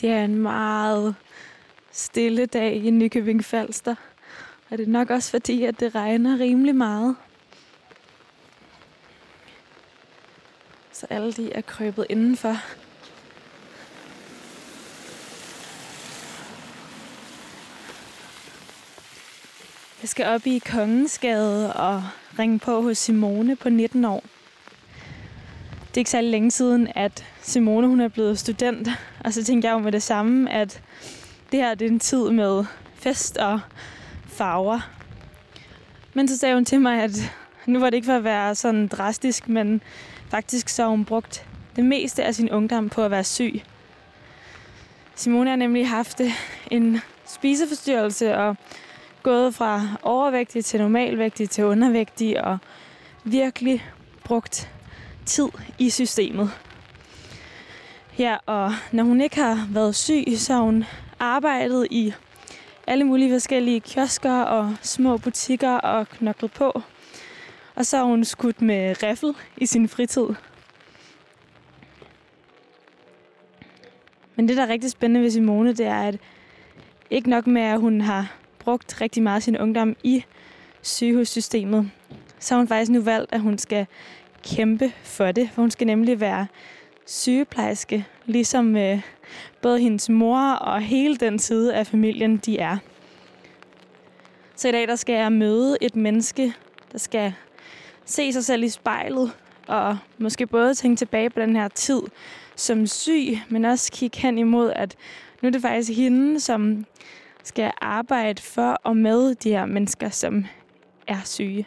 Det er en meget stille dag i Nykøbing Falster. Og det er nok også fordi, at det regner rimelig meget. Så alle de er krøbet indenfor. Jeg skal op i Kongensgade og ringe på hos Simone på 19 år. Det er ikke særlig længe siden, at Simone hun er blevet student. Og så tænkte jeg jo med det samme, at det her det er en tid med fest og farver. Men så sagde hun til mig, at nu var det ikke for at være sådan drastisk, men faktisk så har hun brugt det meste af sin ungdom på at være syg. Simone har nemlig haft en spiseforstyrrelse og gået fra overvægtig til normalvægtig til undervægtig og virkelig brugt tid i systemet. Ja, og når hun ikke har været syg, så har hun arbejdet i alle mulige forskellige kiosker og små butikker og knoklet på. Og så har hun skudt med riffel i sin fritid. Men det, der er rigtig spændende ved Simone, det er, at ikke nok med, at hun har brugt rigtig meget af sin ungdom i sygehussystemet, så har hun faktisk nu valgt, at hun skal kæmpe for det, for hun skal nemlig være sygeplejerske, ligesom øh, både hendes mor og hele den side af familien, de er. Så i dag der skal jeg møde et menneske, der skal se sig selv i spejlet, og måske både tænke tilbage på den her tid som syg, men også kigge hen imod, at nu er det faktisk hende, som skal arbejde for og med de her mennesker, som er syge.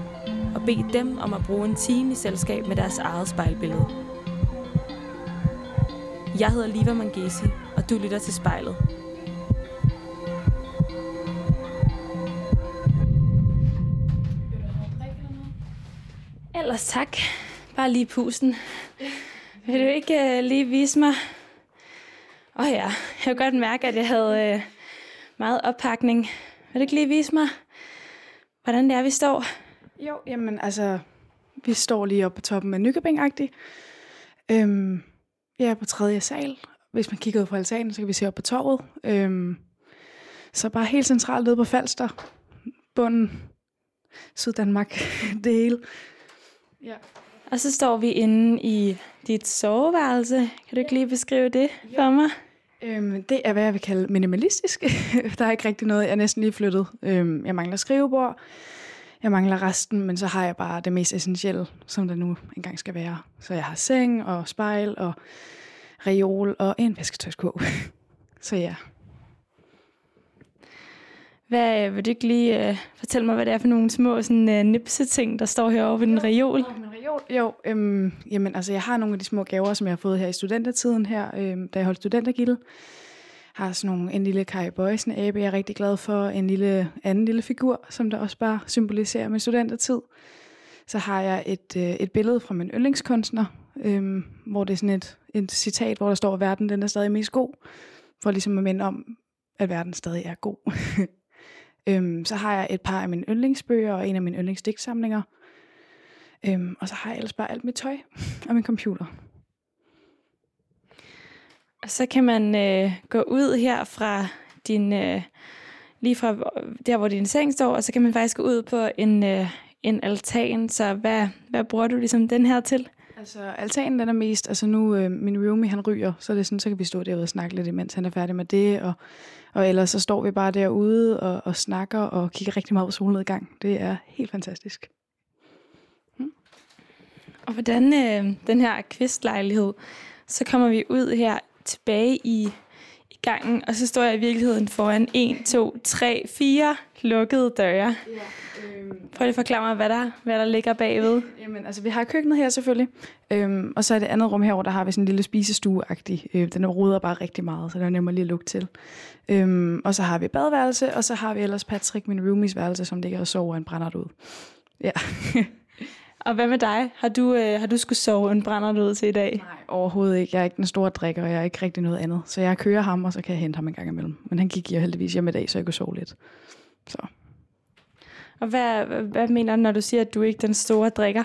og bede dem om at bruge en time i selskab med deres eget spejlbillede. Jeg hedder Liva Mangesi, og du lytter til spejlet. Ellers tak. Bare lige pusen. Vil du ikke uh, lige vise mig? Åh oh ja, jeg kunne godt mærke, at jeg havde uh, meget oppakning. Vil du ikke lige vise mig, hvordan det er, vi står? Jo, jamen altså, vi står lige oppe på toppen af Nykøbing-agtigt. Øhm, jeg er på tredje sal. Hvis man kigger ud på altanen, så kan vi se op på torvet. Øhm, så bare helt centralt nede på Falster. Bunden. Syddanmark. det hele. Ja. Og så står vi inde i dit soveværelse. Kan du ikke lige beskrive det for mig? Øhm, det er, hvad jeg vil kalde minimalistisk. der er ikke rigtig noget, jeg er næsten lige flyttet. Øhm, jeg mangler skrivebord. Jeg mangler resten, men så har jeg bare det mest essentielle, som der nu engang skal være. Så jeg har seng og spejl og reol og en vasketøjskurv. så ja. Hvad, vil du ikke lige uh, fortælle mig, hvad det er for nogle små sådan, uh, nipse ting, der står herovre ved den reol? reol? Jo, øhm, jamen, altså, jeg har nogle af de små gaver, som jeg har fået her i studentertiden, her, øhm, da jeg holdt studentergilde. Har sådan nogle, en lille Kai Boysen abe, jeg er rigtig glad for. En lille anden lille figur, som der også bare symboliserer min studentertid. Så har jeg et, øh, et billede fra min yndlingskunstner, øh, hvor det er sådan et, et citat, hvor der står, at verden den er stadig mest god. For ligesom at minde om, at verden stadig er god. øhm, så har jeg et par af mine yndlingsbøger og en af mine yndlingsdigtsamlinger. Øhm, og så har jeg ellers bare alt mit tøj og min computer. Og så kan man øh, gå ud her fra din, øh, lige fra der, hvor din seng står, og så kan man faktisk gå ud på en, øh, en altan. Så hvad, hvad bruger du ligesom den her til? Altså, altanen den er mest, altså nu, øh, min roomie han ryger, så er det sådan, så kan vi stå derude og snakke lidt, imens han er færdig med det, og, og ellers så står vi bare derude og, og snakker og kigger rigtig meget på solnedgang. Det er helt fantastisk. Hmm. Og hvordan øh, den her kvistlejlighed, så kommer vi ud her tilbage i, i gangen, og så står jeg i virkeligheden foran 1, 2, 3, 4 lukkede døre. Ja, øhm, Prøv at forklare mig, hvad der, hvad der ligger bagved. Jamen, altså, vi har køkkenet her selvfølgelig, øhm, og så er det andet rum herovre, der har vi sådan en lille spisestue-agtig. Øh, den ruder bare rigtig meget, så den er nemmere lige at lukke til. Øhm, og så har vi badeværelse, og så har vi ellers Patrick, min roomies værelse, som ligger og sover en brændert ud. Ja. Og hvad med dig? Har du, øh, har du skulle sove en brænder ud til i dag? Nej, overhovedet ikke. Jeg er ikke den store drikker, og jeg er ikke rigtig noget andet. Så jeg kører ham, og så kan jeg hente ham en gang imellem. Men han gik jo heldigvis hjem i dag, så jeg kunne sove lidt. Så. Og hvad, hvad mener du, når du siger, at du ikke er den store drikker?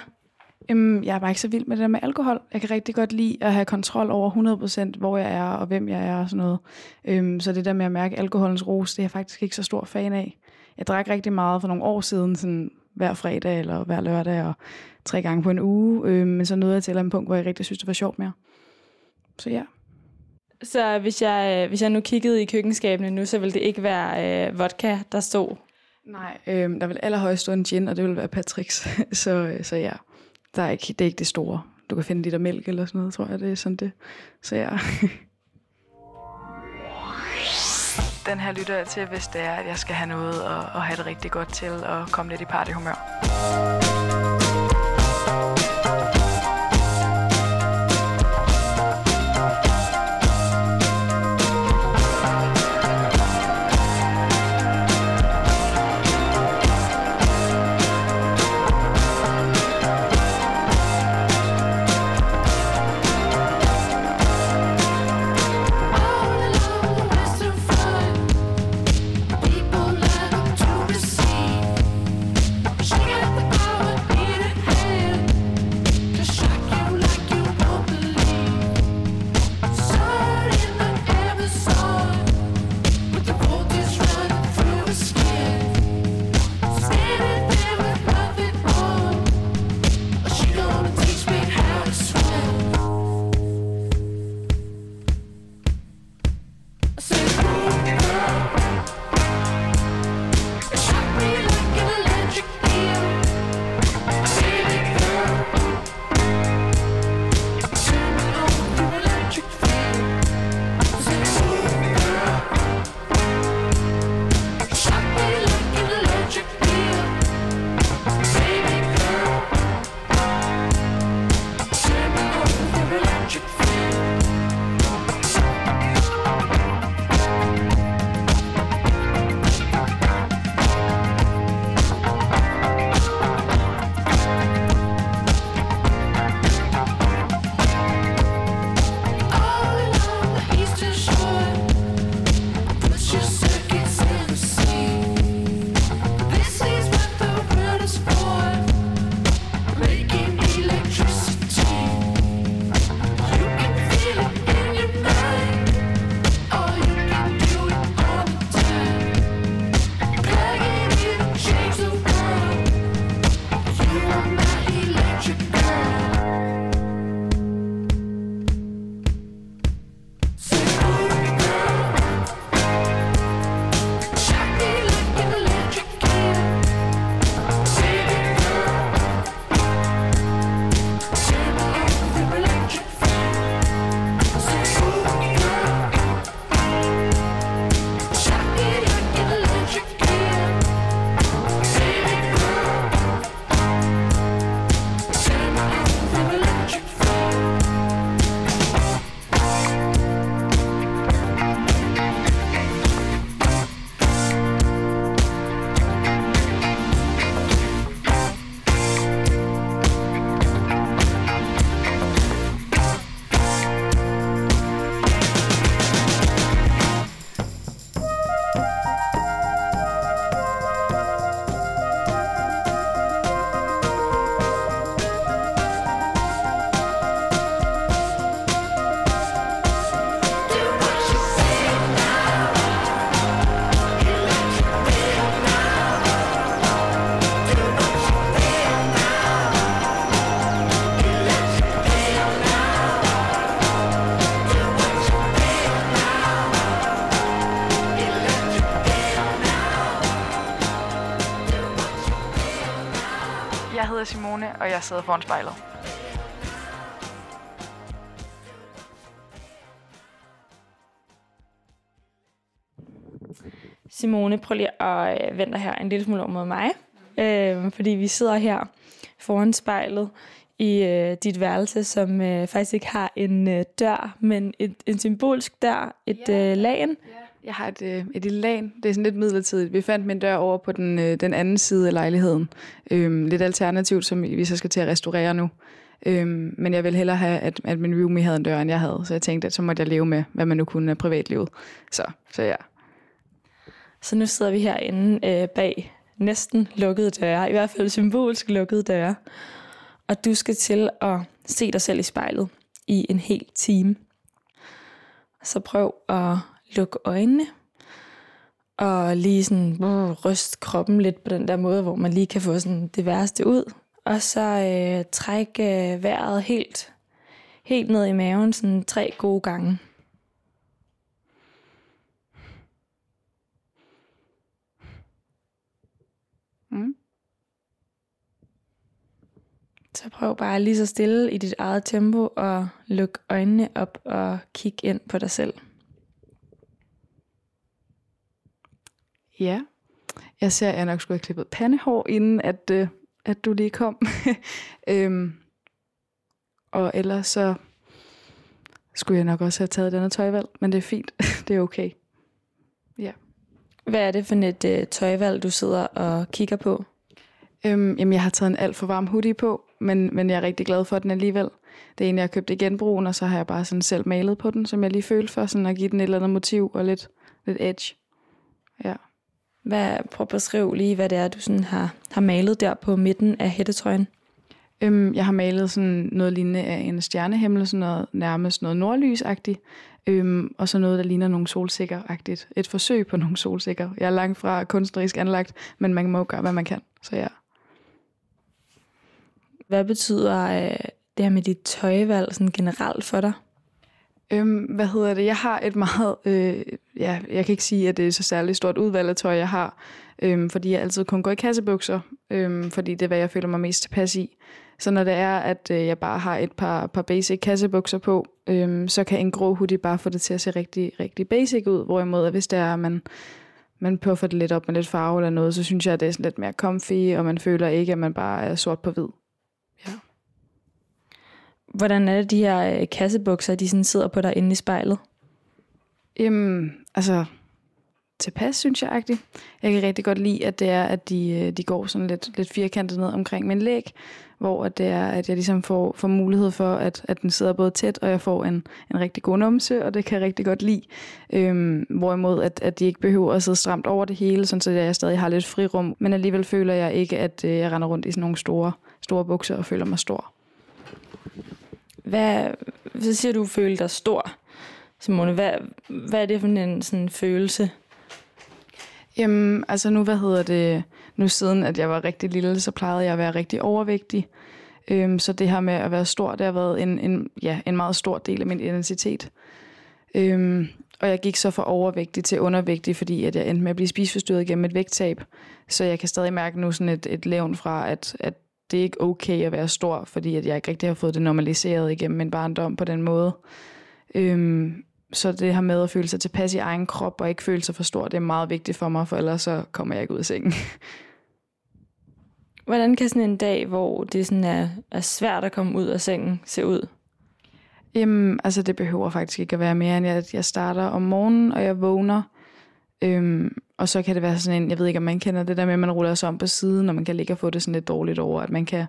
Øhm, jeg er bare ikke så vild med det der med alkohol. Jeg kan rigtig godt lide at have kontrol over 100% hvor jeg er og hvem jeg er og sådan noget. Øhm, så det der med at mærke alkoholens ros, det er jeg faktisk ikke så stor fan af. Jeg drak rigtig meget for nogle år siden, sådan hver fredag eller hver lørdag og tre gange på en uge. Øh, men så nåede jeg til et punkt, hvor jeg rigtig synes, det var sjovt mere. Så ja. Så hvis jeg, øh, hvis jeg nu kiggede i køkkenskabene nu, så ville det ikke være øh, vodka, der stod? Nej, øh, der vil allerhøjst stå en gin, og det vil være Patricks. så, øh, så ja, der er ikke, det er ikke det store. Du kan finde lidt af mælk eller sådan noget, tror jeg, det er sådan det. Så ja. den her lytter jeg til, hvis det er, at jeg skal have noget og, og have det rigtig godt til og komme lidt i partyhumør. Jeg sidder foran spejlet. Simone, prøv lige at øh, vente dig her en lille smule over mod mig. Øh, fordi vi sidder her foran spejlet i øh, dit værelse, som øh, faktisk ikke har en øh, dør, men et, en symbolsk dør, et Ja. øh, lagen. Jeg har et, øh, et lille lag. Det er sådan lidt midlertidigt. Vi fandt min dør over på den, øh, den anden side af lejligheden. Øhm, lidt alternativt, som vi så skal til at restaurere nu. Øhm, men jeg ville hellere have, at, at min roomie havde en dør, end jeg havde. Så jeg tænkte, at så måtte jeg leve med, hvad man nu kunne af privatlivet. Så, så ja. Så nu sidder vi herinde øh, bag næsten lukkede døre, i hvert fald symbolsk lukkede døre. Og du skal til at se dig selv i spejlet i en hel time. Så prøv at lukke øjnene og lige sådan uh, ryst kroppen lidt på den der måde, hvor man lige kan få sådan det værste ud. Og så øh, træk øh, vejret helt, helt ned i maven sådan tre gode gange. Mm. Så prøv bare lige så stille i dit eget tempo og luk øjnene op og kig ind på dig selv. Ja. Jeg ser, at jeg nok skulle have klippet pandehår, inden at, øh, at du lige kom. øhm, og ellers så skulle jeg nok også have taget denne tøjvalg, men det er fint. det er okay. Hvad er det for et øh, tøjvalg, du sidder og kigger på? Øhm, jamen, jeg har taget en alt for varm hoodie på, men, men jeg er rigtig glad for den alligevel. Det er en, jeg har købt i genbrugen, og så har jeg bare sådan selv malet på den, som jeg lige følte for, sådan at give den et eller andet motiv og lidt, lidt edge. Ja. Hvad, prøv at beskrive lige, hvad det er, du sådan har, har malet der på midten af hættetrøjen. Øhm, jeg har malet sådan noget lignende af en stjernehimmel, sådan noget, nærmest noget nordlysagtigt, øhm, og så noget, der ligner nogle solsikker-agtigt. Et forsøg på nogle solsikker. Jeg er langt fra kunstnerisk anlagt, men man må gøre, hvad man kan. Så ja. Hvad betyder øh, det her med dit tøjvalg sådan generelt for dig? Øhm, hvad hedder det? Jeg har et meget... Øh, ja, jeg kan ikke sige, at det er så særligt stort udvalg af tøj, jeg har. Øhm, fordi jeg altid kun går i kassebukser. Øhm, fordi det er, hvad jeg føler mig mest tilpas i. Så når det er, at øh, jeg bare har et par, par basic kassebukser på, øhm, så kan en grå hoodie bare få det til at se rigtig, rigtig basic ud. Hvorimod, at hvis det er, at man, man puffer det lidt op med lidt farve eller noget, så synes jeg, at det er sådan lidt mere comfy, og man føler ikke, at man bare er sort på hvid. Hvordan er det, de her øh, kassebukser, de sådan sidder på dig inde i spejlet? Jamen, altså, tilpas, synes jeg, agtigt. Jeg kan rigtig godt lide, at det er, at de, øh, de går sådan lidt, lidt firkantet ned omkring min læg, hvor at det er, at jeg ligesom får, får mulighed for, at, at den sidder både tæt, og jeg får en, en rigtig god numse, og det kan jeg rigtig godt lide. Øhm, hvorimod, at, at de ikke behøver at sidde stramt over det hele, sådan så jeg stadig har lidt frirum, men alligevel føler jeg ikke, at øh, jeg render rundt i sådan nogle store, store bukser og føler mig stor. Hvad, så siger du, føler dig stor, Simone. Hvad, hvad er det for en sådan følelse? Jamen, altså nu, hvad hedder det, nu siden at jeg var rigtig lille, så plejede jeg at være rigtig overvægtig. Øhm, så det her med at være stor, det har været en, en, ja, en meget stor del af min identitet. Øhm, og jeg gik så fra overvægtig til undervægtig, fordi at jeg endte med at blive spiseforstyrret gennem et vægttab. Så jeg kan stadig mærke nu sådan et, et levn fra, at, at det er ikke okay at være stor, fordi at jeg ikke rigtig har fået det normaliseret igennem min barndom på den måde. Øhm, så det her med at føle sig tilpas i egen krop og ikke føle sig for stor, det er meget vigtigt for mig, for ellers så kommer jeg ikke ud af sengen. Hvordan kan sådan en dag, hvor det sådan er, er svært at komme ud af sengen, se ud? Jamen, altså det behøver faktisk ikke at være mere, end at jeg starter om morgenen, og jeg vågner. Øhm, og så kan det være sådan en, jeg ved ikke, om man kender det der med, at man ruller sig om på siden, og man kan ligge og få det sådan lidt dårligt over, at man kan,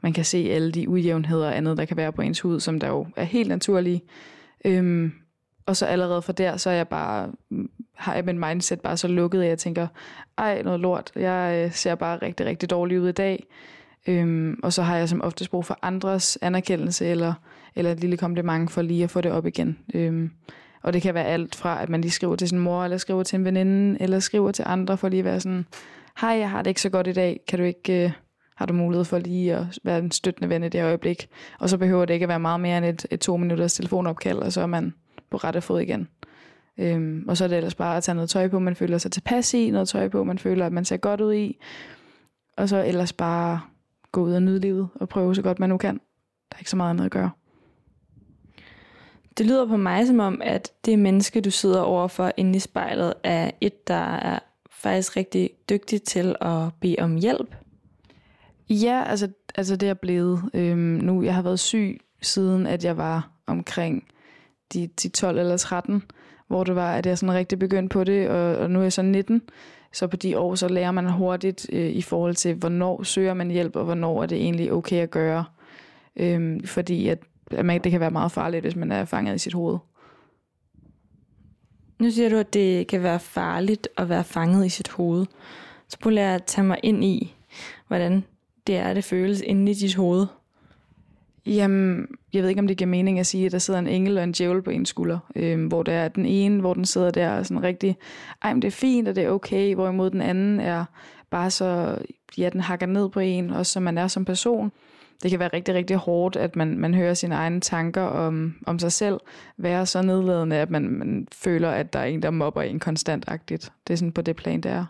man kan se alle de ujævnheder og andet, der kan være på ens hud, som der jo er helt naturlige. Øhm, og så allerede fra der, så er jeg bare, har jeg min mindset bare så lukket, at jeg tænker, ej, noget lort, jeg øh, ser bare rigtig, rigtig dårligt ud i dag. Øhm, og så har jeg som oftest brug for andres anerkendelse, eller, eller et lille kompliment for lige at få det op igen. Øhm, og det kan være alt fra, at man lige skriver til sin mor, eller skriver til en veninde, eller skriver til andre for lige at være sådan, hej, jeg har det ikke så godt i dag, kan du ikke, øh, har du mulighed for lige at være en støttende ven i det øjeblik? Og så behøver det ikke at være meget mere end et, et to minutters telefonopkald, og så er man på rette fod igen. Øhm, og så er det ellers bare at tage noget tøj på, man føler sig tilpas i, noget tøj på, man føler, at man ser godt ud i. Og så ellers bare gå ud og nyde livet og prøve så godt man nu kan. Der er ikke så meget andet at gøre. Det lyder på mig som om, at det menneske, du sidder overfor inde i spejlet, er et, der er faktisk rigtig dygtig til at bede om hjælp. Ja, altså, altså det er blevet øhm, nu. Jeg har været syg siden, at jeg var omkring de, de 12 eller 13, hvor det var, at jeg sådan rigtig begyndte på det, og, og nu er jeg så 19. Så på de år, så lærer man hurtigt øh, i forhold til, hvornår søger man hjælp, og hvornår er det egentlig okay at gøre. Øhm, fordi at, at man, det kan være meget farligt, hvis man er fanget i sit hoved. Nu siger du, at det kan være farligt at være fanget i sit hoved. Så prøv at tage mig ind i, hvordan det er, det føles inde i dit hoved. Jamen, jeg ved ikke, om det giver mening at sige, at der sidder en engel og en djævel på en skulder. Øhm, hvor der er den ene, hvor den sidder der og sådan rigtig, ej, men det er fint, og det er okay. Hvorimod den anden er bare så, ja, den hakker ned på en, også som man er som person. Det kan være rigtig, rigtig hårdt, at man, man hører sine egne tanker om, om sig selv være så nedladende, at man, man føler, at der er en, der mobber en konstantagtigt. Det er sådan på det plan, det er.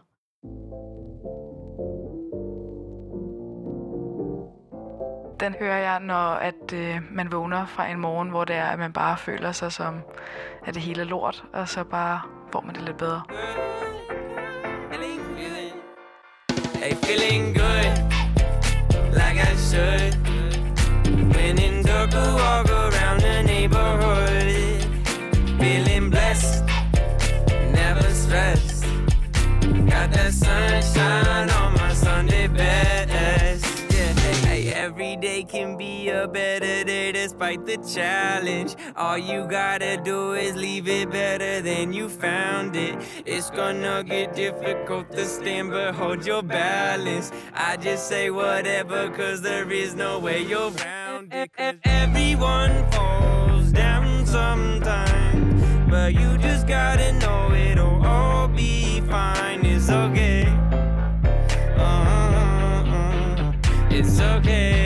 den hører jeg, når at øh, man vågner fra en morgen, hvor det er, at man bare føler sig som, at det hele er lort, og så bare får man det lidt bedre. Hey, feeling good, like I should. When in darker, walk around the neighborhood. Feeling blessed, never stressed. Got that sunshine on my Day can be a better day despite the challenge. All you gotta do is leave it better than you found it. It's gonna get difficult to stand, but hold your balance. I just say whatever, cause there is no way you're round it. everyone falls down sometimes, but you just gotta know it'll all be fine. It's okay. Uh-huh, uh-huh. It's okay.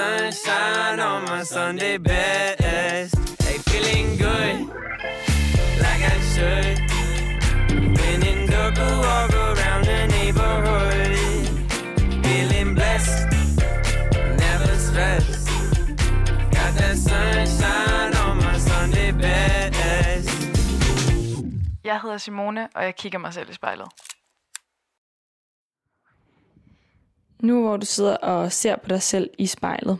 sunshine on my Sunday best. Hey, feeling good, like I should. When in dark, walk around the neighborhood, feeling blessed, never stressed. Got that sunshine on my Sunday best. Jeg hedder Simone, og jeg kigger mig selv i spejlet. Nu hvor du sidder og ser på dig selv i spejlet,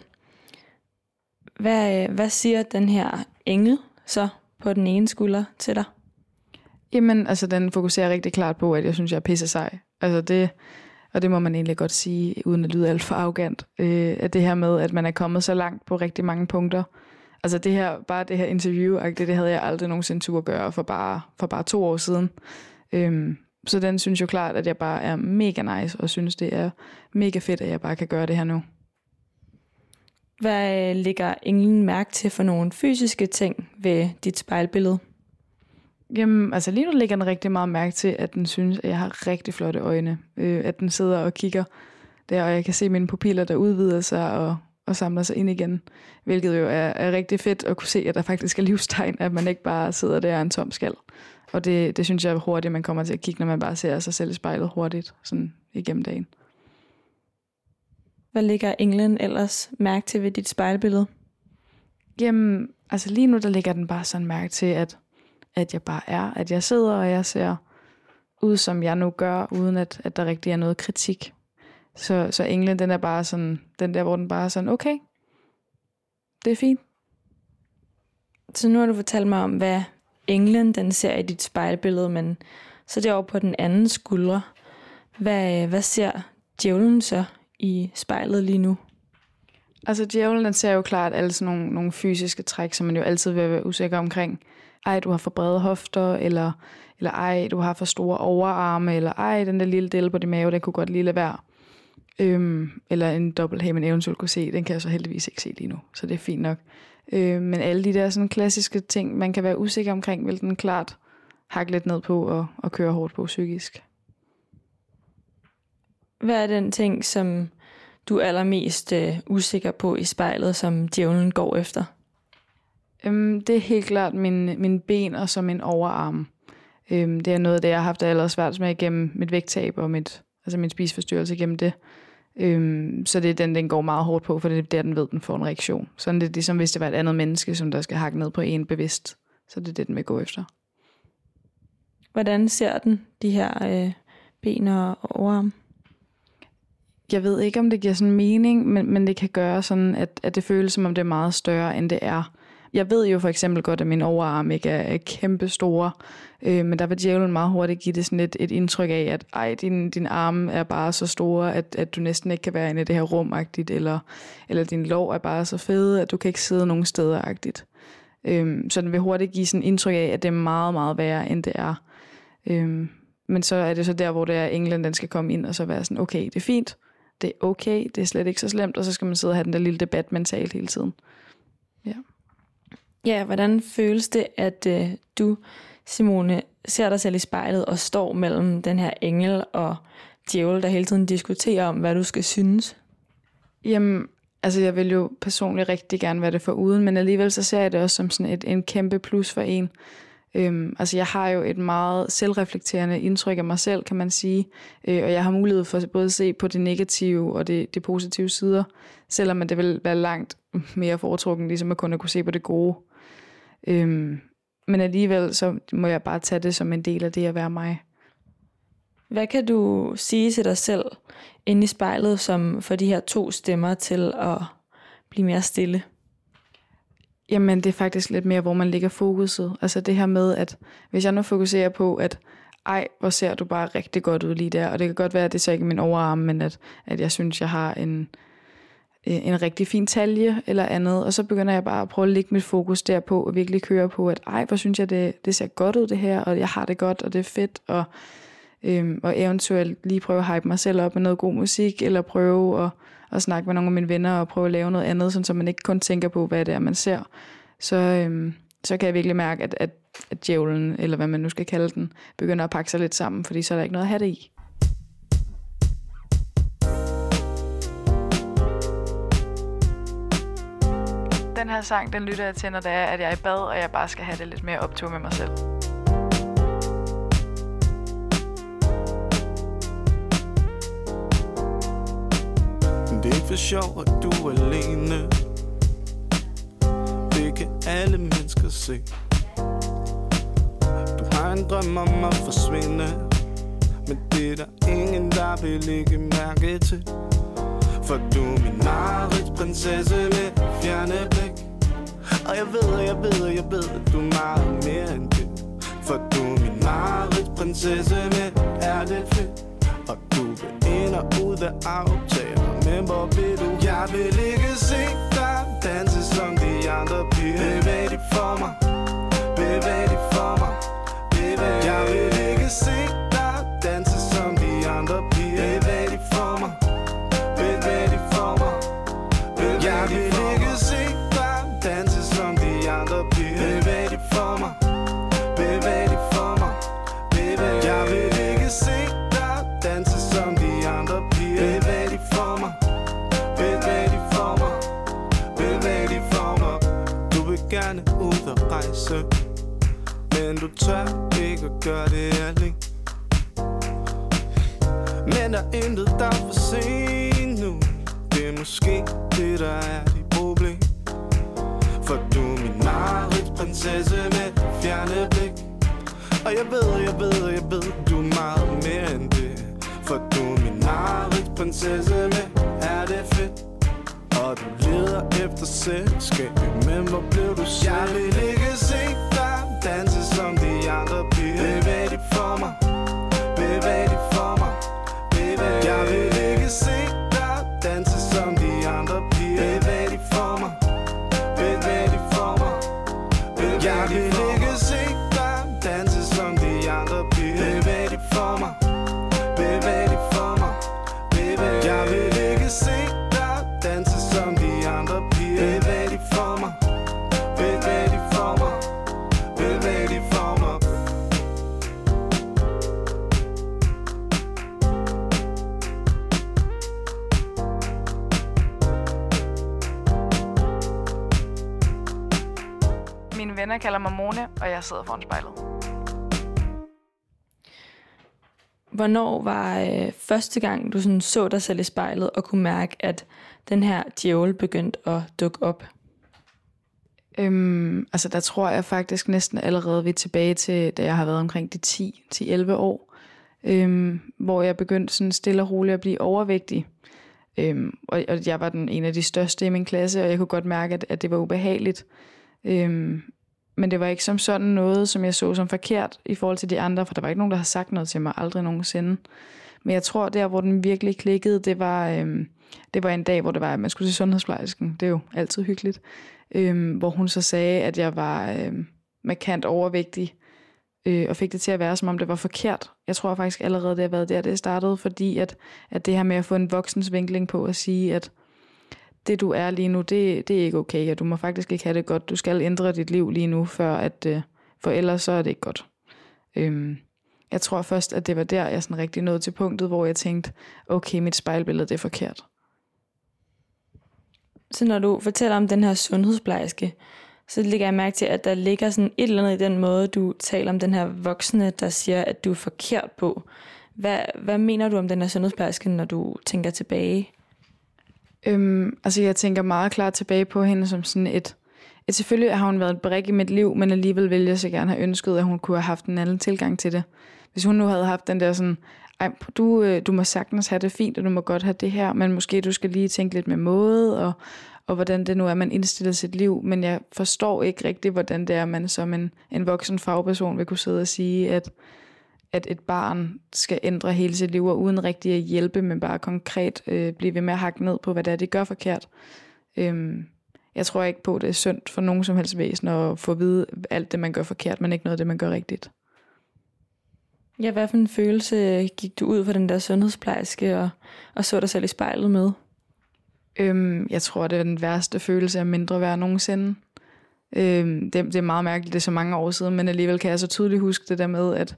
hvad, øh, hvad siger den her engel så på den ene skulder til dig? Jamen, altså den fokuserer rigtig klart på, at jeg synes, jeg er pisse sej. Altså det, og det må man egentlig godt sige, uden at lyde alt for arrogant, øh, at det her med, at man er kommet så langt på rigtig mange punkter, Altså det her, bare det her interview, det, det havde jeg aldrig nogensinde tur at gøre for bare, for bare to år siden. Øhm, så den synes jo klart, at jeg bare er mega nice, og synes, det er mega fedt, at jeg bare kan gøre det her nu. Hvad ligger englen mærke til for nogle fysiske ting ved dit spejlbillede? Jamen, altså lige nu ligger den rigtig meget mærke til, at den synes, at jeg har rigtig flotte øjne. Øh, at den sidder og kigger der, og jeg kan se mine pupiller, der udvider sig, og og samler sig ind igen. Hvilket jo er, er rigtig fedt at kunne se, at der faktisk er livstegn, at man ikke bare sidder der en tom skal. Og det, det synes jeg er hurtigt, man kommer til at kigge, når man bare ser sig selv i spejlet hurtigt sådan igennem dagen. Hvad ligger englen ellers mærke til ved dit spejlbillede? Jamen, altså lige nu, der ligger den bare sådan mærke til, at, at jeg bare er, at jeg sidder, og jeg ser ud, som jeg nu gør, uden at, at der rigtig er noget kritik. Så, så englen, den er bare sådan, den der, hvor den bare er sådan, okay, det er fint. Så nu har du fortalt mig om, hvad englen den ser i dit spejlbillede, men så derovre på den anden skuldre. Hvad, hvad ser djævlen så i spejlet lige nu? Altså djævlen, den ser jo klart alle sådan nogle, nogle fysiske træk, som man jo altid vil være usikker omkring. Ej, du har for brede hofter, eller, eller ej, du har for store overarme, eller ej, den der lille del på din mave, den kunne godt lige lade være. Øhm, eller en dobbelt man eventuelt kunne se, den kan jeg så heldigvis ikke se lige nu, så det er fint nok. Øhm, men alle de der sådan klassiske ting, man kan være usikker omkring, vil den klart hakke lidt ned på og, og køre hårdt på psykisk. Hvad er den ting, som du er allermest øh, usikker på i spejlet, som djævlen går efter? Øhm, det er helt klart min, min ben og som min overarm. Øhm, det er noget af det, jeg har haft allerede svært med igennem mit vægttab og mit, altså min spiseforstyrrelse igennem det. Øhm, så det er den, den går meget hårdt på, for det er der, den ved, den får en reaktion. Sådan det er ligesom, hvis det var et andet menneske, som der skal hakke ned på en bevidst. Så det er det, den vil gå efter. Hvordan ser den, de her øh, ben og overarm? Jeg ved ikke, om det giver sådan mening, men, men det kan gøre sådan, at, at det føles, som om det er meget større, end det er. Jeg ved jo for eksempel godt, at min overarm ikke er, er kæmpe store, øh, men der vil djævlen meget hurtigt give det sådan et, et indtryk af, at ej, din, din arm er bare så store, at, at du næsten ikke kan være inde i det her rumagtigt, eller, eller din lov er bare så fede, at du kan ikke sidde nogen steder-agtigt. Øh, så den vil hurtigt give sådan et indtryk af, at det er meget, meget værre, end det er. Øh, men så er det så der, hvor det er England, den skal komme ind og så være sådan, okay, det er fint, det er okay, det er slet ikke så slemt, og så skal man sidde og have den der lille debat mentalt hele tiden. Ja. Ja, hvordan føles det, at øh, du, Simone, ser dig selv i spejlet og står mellem den her engel og djævel, der hele tiden diskuterer om, hvad du skal synes? Jamen, altså jeg vil jo personligt rigtig gerne være det for uden, men alligevel så ser jeg det også som sådan et, en kæmpe plus for en. Øhm, altså jeg har jo et meget selvreflekterende indtryk af mig selv, kan man sige, øh, og jeg har mulighed for både at se på det negative og det, det positive sider, selvom det vil være langt mere foretrukken, ligesom at kun at kunne se på det gode. Øhm, men alligevel så må jeg bare tage det som en del af det at være mig. Hvad kan du sige til dig selv inde i spejlet, som får de her to stemmer til at blive mere stille? Jamen, det er faktisk lidt mere, hvor man ligger fokuset. Altså det her med, at hvis jeg nu fokuserer på, at ej, hvor ser du bare rigtig godt ud lige der, og det kan godt være, at det så ikke er min overarm, men at, at jeg synes, jeg har en, Øh, en rigtig fin talje eller andet, og så begynder jeg bare at prøve at lægge mit fokus derpå, og virkelig køre på, at ej, hvor synes jeg, det, det ser godt ud det her, og jeg har det godt, og det er fedt, og, øhm, og eventuelt lige prøve at hype mig selv op med noget god musik, eller prøve at at snakke med nogle af mine venner og prøve at lave noget andet, sådan, så man ikke kun tænker på, hvad det er, man ser. Så, øhm, så kan jeg virkelig mærke, at, at, at djævlen, eller hvad man nu skal kalde den, begynder at pakke sig lidt sammen, fordi så er der ikke noget at have det i. Den her sang, den lytter jeg til, når det er, at jeg er i bad, og jeg bare skal have det lidt mere optur med mig selv. Det er ikke for sjov, at du er alene. Det kan alle mennesker se. Du har en drøm om at forsvinde. Men det er der ingen, der vil lægge mærke til. For du er min prinsesse med fjerne blik. Og jeg ved, jeg ved, jeg ved, at du er meget mere end det. For du er min Marits prinsesse med ærligt fedt Og du vil ind og ud af aftaler men hvor vil du? Jeg vil ikke se dig danse som de andre piger. Bevæg dig for mig, bevæg dig for mig. Bevæg. Jeg vil Venner kalder mig Mone, og jeg sidder foran spejlet. Hvornår var øh, første gang, du sådan så dig selv i spejlet og kunne mærke, at den her djævel begyndte at dukke op? Øhm, altså der tror jeg faktisk næsten allerede vi er tilbage til, da jeg har været omkring de 10-11 år, øhm, hvor jeg begyndte sådan stille og roligt at blive overvægtig. Øhm, og, og jeg var den en af de største i min klasse, og jeg kunne godt mærke, at, at det var ubehageligt. Øhm, men det var ikke som sådan noget, som jeg så som forkert i forhold til de andre, for der var ikke nogen, der har sagt noget til mig, aldrig nogensinde. Men jeg tror, der hvor den virkelig klikkede, det var, øhm, det var en dag, hvor det var, at man skulle til sundhedsplejersken. Det er jo altid hyggeligt. Øhm, hvor hun så sagde, at jeg var øhm, markant overvægtig, øh, og fik det til at være, som om det var forkert. Jeg tror faktisk allerede, det har været der, det startede, fordi at, at det her med at få en voksens vinkling på at sige, at det du er lige nu, det, det er ikke okay, og du må faktisk ikke have det godt. Du skal ændre dit liv lige nu, før at, øh, for ellers så er det ikke godt. Øhm, jeg tror først, at det var der, jeg sådan rigtig nåede til punktet, hvor jeg tænkte, okay, mit spejlbillede, det er forkert. Så når du fortæller om den her sundhedsplejerske, så lægger jeg mærke til, at der ligger sådan et eller andet i den måde, du taler om den her voksne, der siger, at du er forkert på. Hvad, hvad mener du om den her sundhedsplejerske, når du tænker tilbage? Øhm, altså jeg tænker meget klart tilbage på hende som sådan et, et selvfølgelig har hun været et brik i mit liv, men alligevel ville jeg så gerne have ønsket, at hun kunne have haft en anden tilgang til det. Hvis hun nu havde haft den der sådan, ej, du, øh, du må sagtens have det fint, og du må godt have det her, men måske du skal lige tænke lidt med måde, og, og hvordan det nu er, man indstiller sit liv. Men jeg forstår ikke rigtigt, hvordan det er, man som en, en voksen fagperson vil kunne sidde og sige, at, at et barn skal ændre hele sit liv, og uden rigtig at hjælpe, men bare konkret øh, blive ved med at hakke ned på, hvad det er, det gør forkert. Øhm, jeg tror ikke på, at det er synd for nogen som helst væsen at få at vide alt det, man gør forkert, men ikke noget af det, man gør rigtigt. Ja, hvad for en følelse gik du ud fra den der sundhedsplejerske og, og så dig selv i spejlet med? Øhm, jeg tror, det er den værste følelse af mindre værd nogensinde. Øhm, det, det er meget mærkeligt, det er så mange år siden, men alligevel kan jeg så tydeligt huske det der med, at,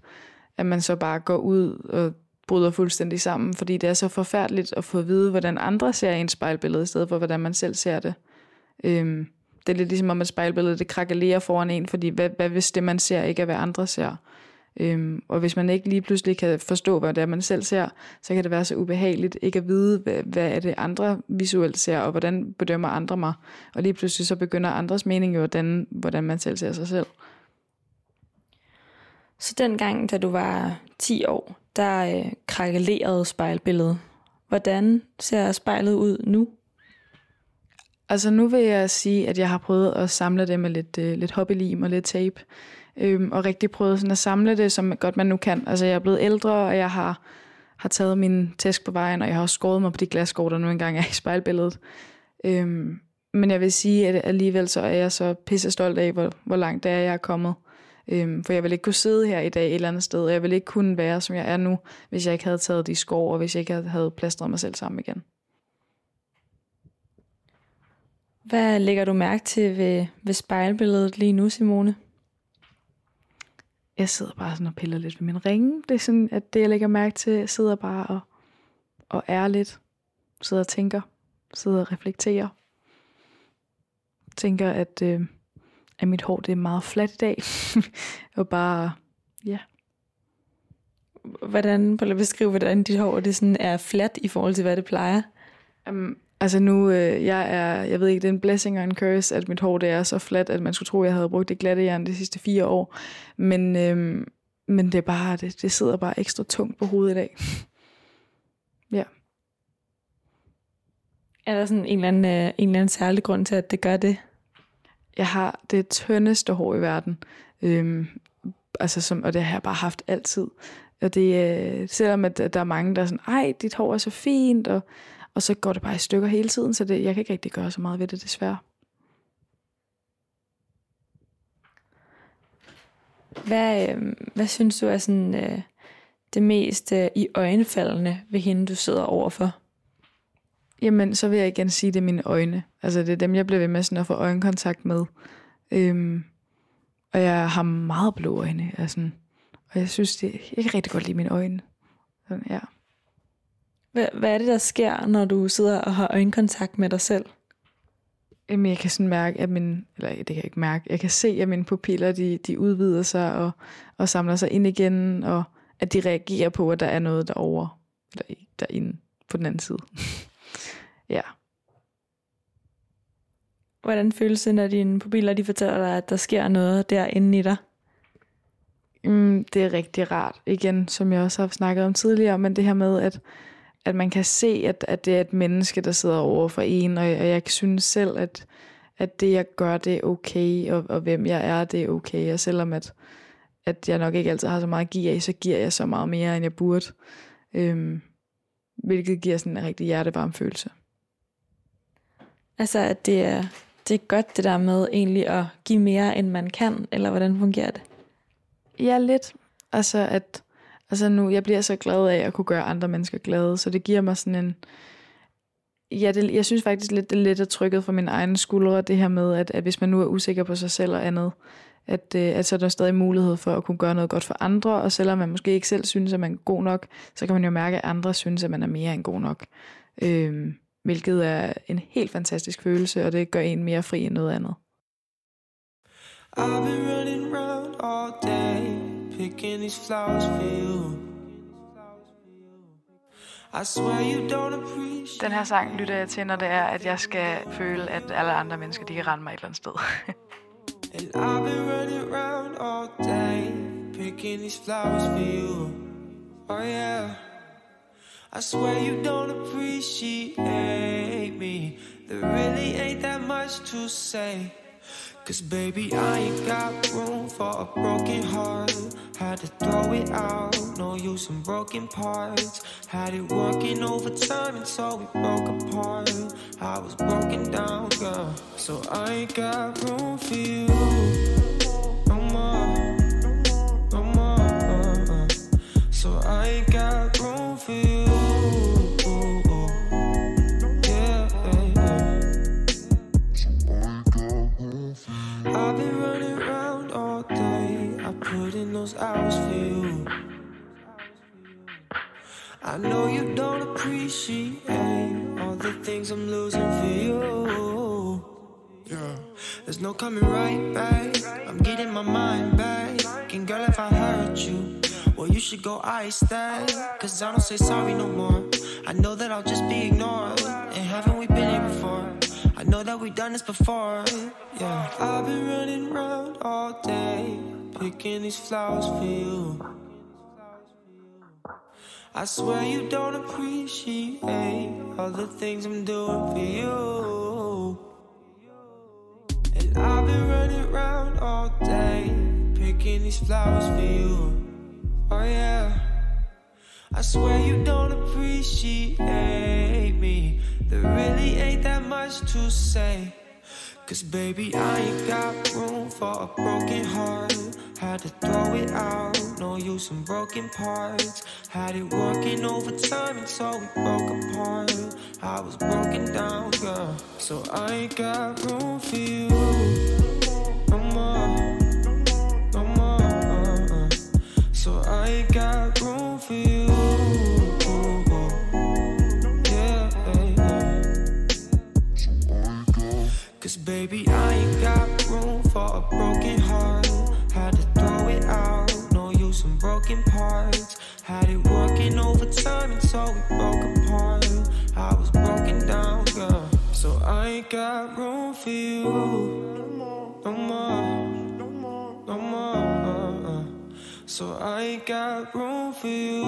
at man så bare går ud og bryder fuldstændig sammen, fordi det er så forfærdeligt at få at vide, hvordan andre ser ens spejlbillede, i stedet for hvordan man selv ser det. Øhm, det er lidt ligesom om, at spejlbilledet det krakalerer foran en, fordi hvad, hvad hvis det, man ser, ikke er, hvad andre ser? Øhm, og hvis man ikke lige pludselig kan forstå, hvad det er, man selv ser, så kan det være så ubehageligt ikke at vide, hvad, hvad er det andre visuelt ser, og hvordan bedømmer andre mig. Og lige pludselig så begynder andres mening jo at danne, hvordan man selv ser sig selv. Så dengang, da du var 10 år, der øh, krakelerede spejlbilledet. Hvordan ser spejlet ud nu? Altså nu vil jeg sige, at jeg har prøvet at samle det med lidt, øh, lidt hobbylim og lidt tape. Øhm, og rigtig prøvet sådan at samle det, som godt man nu kan. Altså jeg er blevet ældre, og jeg har, har taget min tæsk på vejen, og jeg har også skåret mig på de glasskår, der nu engang er i spejlbilledet. Øhm, men jeg vil sige, at alligevel så er jeg så pisse stolt af, hvor, hvor langt det er, jeg er kommet. Øhm, for jeg vil ikke kunne sidde her i dag et eller andet sted, og jeg vil ikke kunne være, som jeg er nu, hvis jeg ikke havde taget de skår, og hvis jeg ikke havde plastret mig selv sammen igen. Hvad lægger du mærke til ved, ved spejlbilledet lige nu, Simone? Jeg sidder bare sådan og piller lidt ved min ringe. Det er sådan, at det, jeg lægger mærke til, jeg sidder bare og, og er lidt. Sidder og tænker. Sidder og reflekterer. Tænker, at, øh, at mit hår det er meget fladt i dag. og bare, ja. Hvordan, prøv at beskrive, hvordan dit hår det sådan er fladt i forhold til, hvad det plejer? Um, altså nu, øh, jeg er, jeg ved ikke, det er en blessing og en curse, at mit hår det er så fladt, at man skulle tro, at jeg havde brugt det glatte jern de sidste fire år. Men, øh, men det er bare, det, det sidder bare ekstra tungt på hovedet i dag. ja. Er der sådan en eller, anden, øh, en eller anden særlig grund til, at det gør det? Jeg har det tyndeste hår i verden. Øhm, altså som, og det har jeg bare haft altid. Og det, øh, selvom at der er mange, der er sådan, ej, dit hår er så fint, og, og så går det bare i stykker hele tiden, så det, jeg kan ikke rigtig gøre så meget ved det, desværre. Hvad, øh, hvad synes du er sådan, øh, det mest øh, i øjenfaldende ved hende, du sidder overfor? Jamen, så vil jeg igen sige, det er mine øjne. Altså, det er dem, jeg bliver ved med sådan at få øjenkontakt med. Øhm, og jeg har meget blå øjne. Altså, og jeg synes, det, jeg kan rigtig godt lide mine øjne. Sådan, ja. Hvad, hvad er det, der sker, når du sidder og har øjenkontakt med dig selv? Jamen, jeg kan sådan mærke, at min, eller det kan jeg ikke mærke, jeg kan se, at mine pupiller, de, de udvider sig og, og samler sig ind igen, og at de reagerer på, at der er noget derovre, eller derinde på den anden side. ja. Hvordan føles det, når dine pupiller de fortæller dig, at der sker noget derinde i dig? Mm, det er rigtig rart. Igen, som jeg også har snakket om tidligere, men det her med, at, at man kan se, at, at det er et menneske, der sidder over for en, og, og jeg synes selv, at, at det, jeg gør, det er okay, og, og hvem jeg er, det er okay. Og selvom at, at jeg nok ikke altid har så meget at give af, så giver jeg så meget mere, end jeg burde. Øhm, hvilket giver sådan en rigtig hjertevarm følelse. Altså, at det er, det er godt det der med egentlig at give mere, end man kan, eller hvordan fungerer det? Ja, lidt. Altså, at altså nu, jeg bliver så glad af at kunne gøre andre mennesker glade, så det giver mig sådan en... Ja, det, jeg synes faktisk lidt, det er lidt at trykket fra min egen skuldre, det her med, at, at hvis man nu er usikker på sig selv og andet, at, øh, at så er der stadig mulighed for at kunne gøre noget godt for andre, og selvom man måske ikke selv synes, at man er god nok, så kan man jo mærke, at andre synes, at man er mere end god nok. Øhm, hvilket er en helt fantastisk følelse, og det gør en mere fri end noget andet. I've been running around all day, picking these flowers for you. I swear you don't appreciate Den her sang lytter jeg til, når det er, at jeg skal føle, at alle andre mennesker, de kan rende mig et eller andet sted. And I've been running around all day, picking these flowers for you. Oh yeah. I swear you don't appreciate me. There really ain't that much to say. Cause baby, I ain't got room for a broken heart. Had to throw it out, no use in broken parts. Had it working overtime until we broke apart. I was broken down, girl. So I ain't got room for you. No more, no more. Uh, uh. So I ain't those hours for you. I know you don't appreciate all the things I'm losing for you. Yeah. There's no coming right back. I'm getting my mind back. And girl, if I hurt you, well, you should go ice that. Cause I don't say sorry no more. I know that I'll just be ignored. And haven't we been here before? I know that we've done this before. Yeah, I've been running around all day, picking these flowers for you. I swear you don't appreciate all the things I'm doing for you. And I've been running around all day, picking these flowers for you. Oh yeah. I swear you don't appreciate me. There really ain't that much to say. Cause baby, I ain't got room for a broken heart. Had to throw it out, no use in broken parts. Had it working overtime until we broke apart. I was broken down, girl. So I ain't got room for you. No more, no more. Uh-uh. So I ain't got room for you. Yeah Cause baby, I ain't got room for a broken heart. Had it working overtime until we broke apart. I was broken down, girl. So I ain't got room for you. No more, no more. So I ain't got room for you.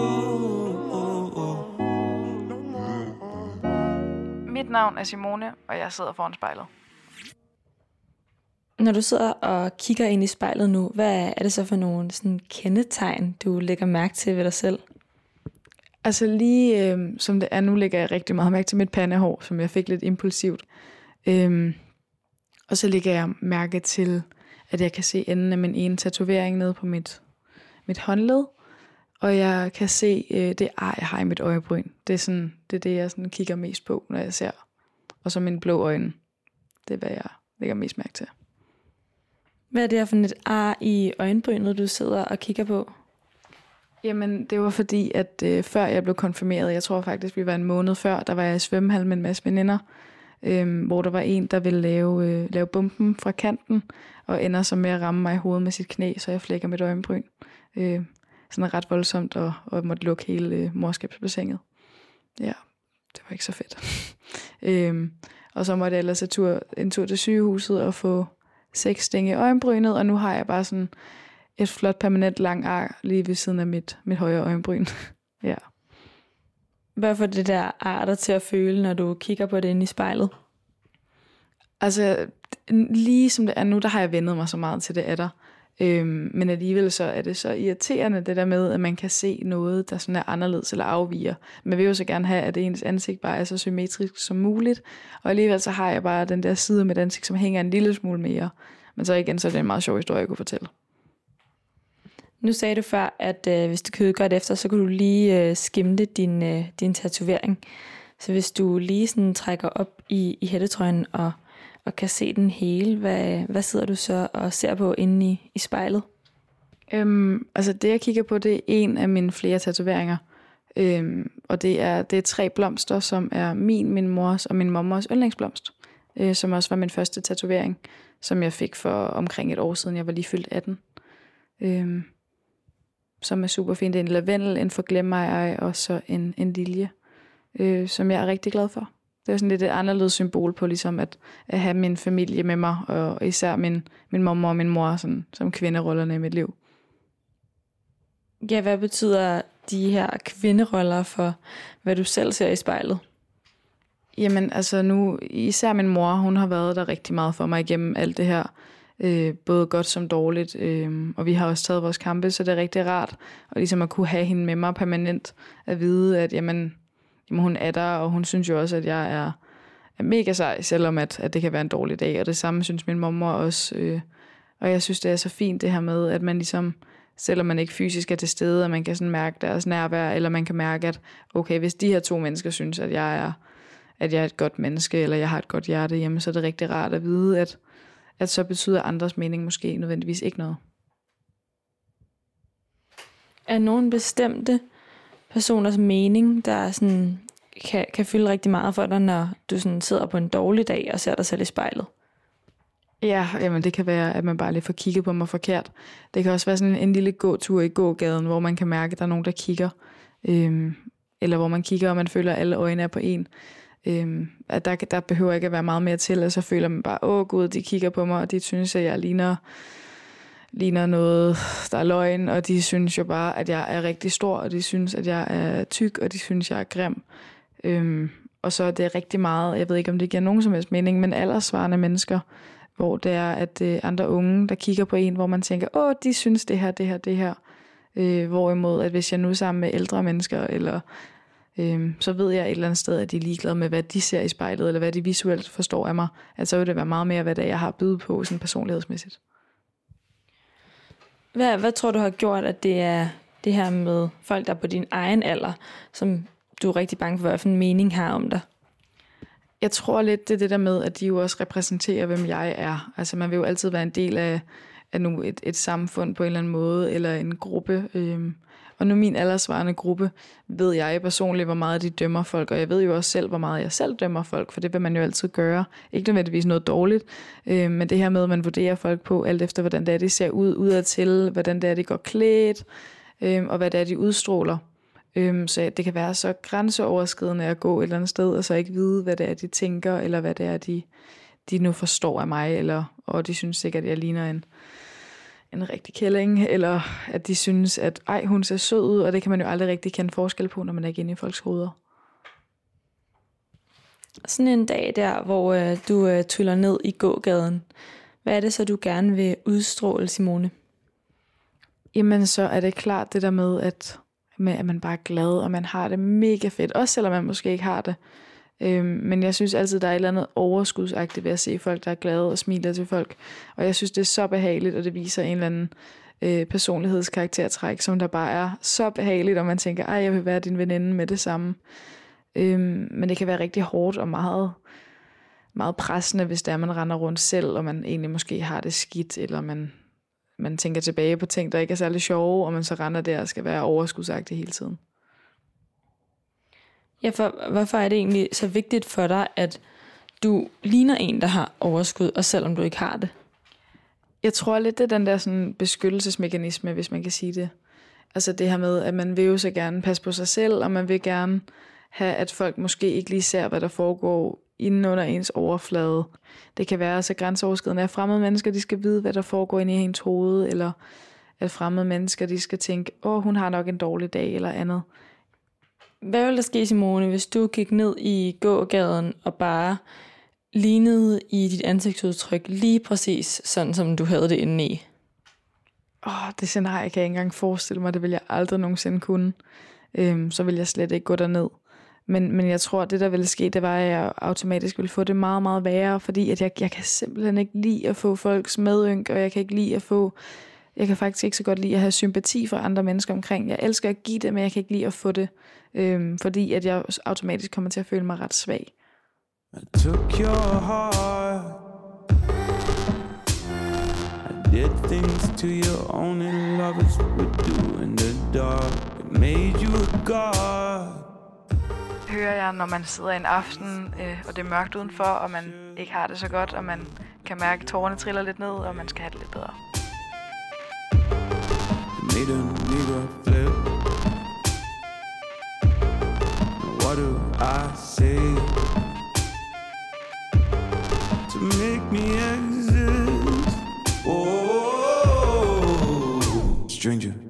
Mit navn er Simone, og jeg sidder foran spejlet. Når du sidder og kigger ind i spejlet nu, hvad er det så for nogle sådan kendetegn, du lægger mærke til ved dig selv? Altså lige øh, som det er nu, lægger jeg rigtig meget mærke til mit pandehår, som jeg fik lidt impulsivt. Øhm, og så lægger jeg mærke til, at jeg kan se enden af min ene tatovering nede på mit, mit håndled. Og jeg kan se øh, det ar, jeg har i mit øjebryn. Det er, sådan, det er det, jeg sådan kigger mest på, når jeg ser. Og så mine blå øjne. Det er, hvad jeg lægger mest mærke til. Hvad er det her for et ar i øjenbrynet, du sidder og kigger på? Jamen, det var fordi, at øh, før jeg blev konfirmeret, jeg tror faktisk, vi var en måned før, der var jeg i svømmehallen med en masse veninder, øh, hvor der var en, der ville lave, øh, lave bumpen fra kanten, og ender så med at ramme mig i hovedet med sit knæ, så jeg flækker mit øjenbryn. Øh, sådan ret voldsomt, og, og måtte lukke hele øh, morskabsbassinet. Ja, det var ikke så fedt. øh, og så måtte jeg ellers tur, en tur til sygehuset og få seks sting i øjenbrynet, og nu har jeg bare sådan et flot permanent lang ar lige ved siden af mit, mit højre øjenbryn. ja. Hvad får det der ar dig til at føle, når du kigger på det inde i spejlet? Altså, lige som det er nu, der har jeg vendet mig så meget til det er der. Øhm, men alligevel så er det så irriterende, det der med, at man kan se noget, der sådan er anderledes eller afviger. Man vil jo så gerne have, at ens ansigt bare er så symmetrisk som muligt. Og alligevel så har jeg bare den der side med ansigt, som hænger en lille smule mere. Men så igen, så er det en meget sjov historie, jeg kunne fortælle. Nu sagde du før, at øh, hvis du købte godt efter, så kunne du lige øh, skimte din, øh, din tatovering. Så hvis du lige sådan trækker op i, i hættetrøjen og, og kan se den hele, hvad, hvad sidder du så og ser på inde i, i spejlet? Øhm, altså det jeg kigger på, det er en af mine flere tatoveringer. Øhm, og det er, det er tre blomster, som er min, min mors og min mormors yndlingsblomst. Øh, som også var min første tatovering, som jeg fik for omkring et år siden. Jeg var lige fyldt 18. Øhm, som er super fint. Det er en lavendel, en forglemmej og så en, en lilje, øh, som jeg er rigtig glad for. Det er sådan lidt et anderledes symbol på ligesom at, at have min familie med mig, og især min, min mor og min mor sådan, som kvinderollerne i mit liv. Ja, hvad betyder de her kvinderoller for, hvad du selv ser i spejlet? Jamen altså nu, især min mor, hun har været der rigtig meget for mig igennem alt det her øh, både godt som dårligt, øh, og vi har også taget vores kampe, så det er rigtig rart og ligesom at kunne have hende med mig permanent, at vide, at jamen, jamen, hun er der, og hun synes jo også, at jeg er, er mega sej, selvom at, at det kan være en dårlig dag, og det samme synes min mor også, øh, og jeg synes, det er så fint det her med, at man ligesom, selvom man ikke fysisk er til stede, at man kan sådan mærke deres nærvær, eller man kan mærke, at okay, hvis de her to mennesker synes, at jeg er, at jeg er et godt menneske, eller jeg har et godt hjerte, jamen, så er det rigtig rart at vide, at, at så betyder andres mening måske nødvendigvis ikke noget. Er nogen bestemte personers mening, der sådan kan, kan fylde rigtig meget for dig, når du sådan sidder på en dårlig dag og ser dig selv i spejlet? Ja, jamen det kan være, at man bare lige får kigget på mig forkert. Det kan også være sådan en, en lille gåtur i gågaden, hvor man kan mærke, at der er nogen, der kigger. Øhm, eller hvor man kigger, og man føler, at alle øjne er på en. Øhm, at der, der behøver ikke at være meget mere til, og så føler man bare, åh gud, de kigger på mig, og de synes, at jeg ligner, ligner noget, der er løgn, og de synes jo bare, at jeg er rigtig stor, og de synes, at jeg er tyk, og de synes, at jeg er grim. Øhm, og så er det rigtig meget, jeg ved ikke, om det giver nogen som helst mening, men aldersvarende mennesker, hvor det er, at øh, andre unge, der kigger på en, hvor man tænker, åh, de synes det her, det her, det her. Øh, hvorimod, at hvis jeg nu er sammen med ældre mennesker, eller øh, så ved jeg et eller andet sted, at de er ligeglade med, hvad de ser i spejlet, eller hvad de visuelt forstår af mig. At så vil det være meget mere, hvad det er, jeg har at byde på, sådan personlighedsmæssigt. Hvad, hvad tror du har gjort, at det er det her med folk, der er på din egen alder, som du er rigtig bange for, hvad for en mening har om dig? Jeg tror lidt, det er det der med, at de jo også repræsenterer, hvem jeg er. Altså man vil jo altid være en del af, af nu et, et samfund på en eller anden måde, eller en gruppe. Øhm, og nu min aldersvarende gruppe, ved jeg personligt, hvor meget de dømmer folk, og jeg ved jo også selv, hvor meget jeg selv dømmer folk, for det vil man jo altid gøre. Ikke nødvendigvis noget dårligt, øh, men det her med, at man vurderer folk på, alt efter hvordan det er, de ser ud udadtil, hvordan det er, de går klædt, øh, og hvad det er, de udstråler. Øh, så det kan være så grænseoverskridende at gå et eller andet sted, og så ikke vide, hvad det er, de tænker, eller hvad det er, de, de nu forstår af mig, eller, og de synes sikkert, at jeg ligner en, en rigtig kælling, eller at de synes, at ej, hun ser sød ud, og det kan man jo aldrig rigtig kende forskel på, når man er ikke inde i folks hoveder. Sådan en dag der, hvor øh, du øh, tryller ned i gågaden, hvad er det så, du gerne vil udstråle, Simone? Jamen, så er det klart det der med, at, med, at man bare er glad, og man har det mega fedt, også selvom man måske ikke har det. Øhm, men jeg synes altid, der er et eller andet overskudsagtigt ved at se folk, der er glade og smiler til folk. Og jeg synes, det er så behageligt, og det viser en eller anden øh, personlighedskaraktertræk, som der bare er så behageligt, og man tænker, ej, jeg vil være din veninde med det samme. Øhm, men det kan være rigtig hårdt og meget, meget pressende, hvis det er, man render rundt selv, og man egentlig måske har det skidt, eller man, man tænker tilbage på ting, der ikke er særlig sjove, og man så render der og skal være overskudsagtig hele tiden. Ja, for hvorfor er det egentlig så vigtigt for dig, at du ligner en, der har overskud, og selvom du ikke har det? Jeg tror lidt, det er den der sådan beskyttelsesmekanisme, hvis man kan sige det. Altså det her med, at man vil jo så gerne passe på sig selv, og man vil gerne have, at folk måske ikke lige ser, hvad der foregår inden under ens overflade. Det kan være så grænseoverskridende, at fremmede mennesker de skal vide, hvad der foregår inde i hendes hoved, eller at fremmede mennesker de skal tænke, åh, hun har nok en dårlig dag, eller andet. Hvad ville der ske, Simone, hvis du gik ned i gågaden og bare lignede i dit ansigtsudtryk lige præcis sådan, som du havde det inde i? Åh, det scenarie kan jeg ikke engang forestille mig, det vil jeg aldrig nogensinde kunne. Øhm, så vil jeg slet ikke gå derned. Men, men jeg tror, at det der ville ske, det var, at jeg automatisk ville få det meget, meget værre, fordi at jeg, jeg kan simpelthen ikke lide at få folks medynk, og jeg kan ikke lide at få... Jeg kan faktisk ikke så godt lide at have sympati for andre mennesker omkring. Jeg elsker at give det, men jeg kan ikke lide at få det, øhm, fordi at jeg automatisk kommer til at føle mig ret svag. I took your heart. I did things to you only lovers would do in the dark. It made you a god. hører jeg, når man sidder en aften, øh, og det er mørkt udenfor, og man ikke har det så godt, og man kan mærke, at tårerne triller lidt ned, og man skal have det lidt bedre. Made a mirror flip. What do I say to make me exist? Oh, stranger.